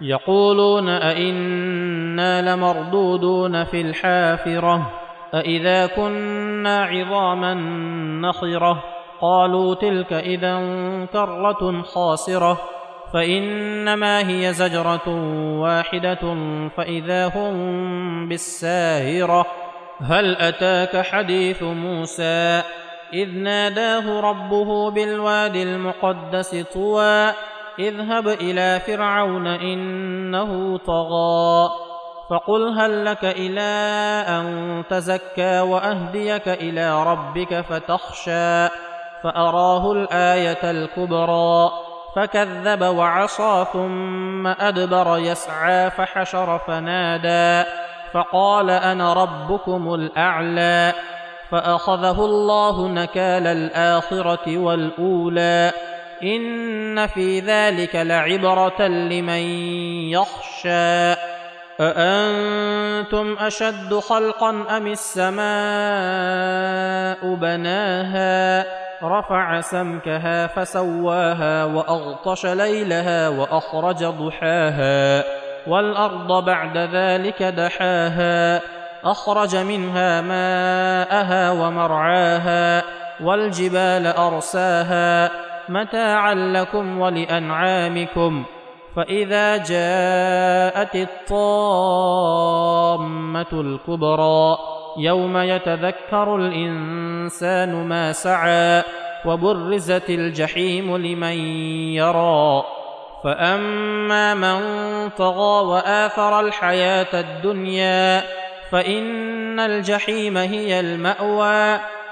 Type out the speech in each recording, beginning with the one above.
يقولون أئنا لمردودون في الحافرة أإذا كنا عظاما نخرة قالوا تلك إذا كرة خاسرة فإنما هي زجرة واحدة فإذا هم بالساهرة هل أتاك حديث موسى إذ ناداه ربه بالواد المقدس طوى اذهب إلى فرعون إنه طغى فقل هل لك إلى أن تزكى وأهديك إلى ربك فتخشى فأراه الآية الكبرى فكذب وعصى ثم أدبر يسعى فحشر فنادى فقال أنا ربكم الأعلى فأخذه الله نكال الآخرة والأولى ان في ذلك لعبره لمن يخشى اانتم اشد خلقا ام السماء بناها رفع سمكها فسواها واغطش ليلها واخرج ضحاها والارض بعد ذلك دحاها اخرج منها ماءها ومرعاها والجبال ارساها متاعا لكم ولأنعامكم فإذا جاءت الطامة الكبرى يوم يتذكر الإنسان ما سعى وبرزت الجحيم لمن يرى فأما من طغى وآثر الحياة الدنيا فإن الجحيم هي المأوى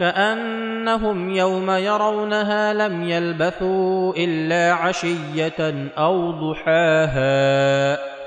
كأنهم يوم يرونها لم يلبثوا إلا عشية أو ضحاها.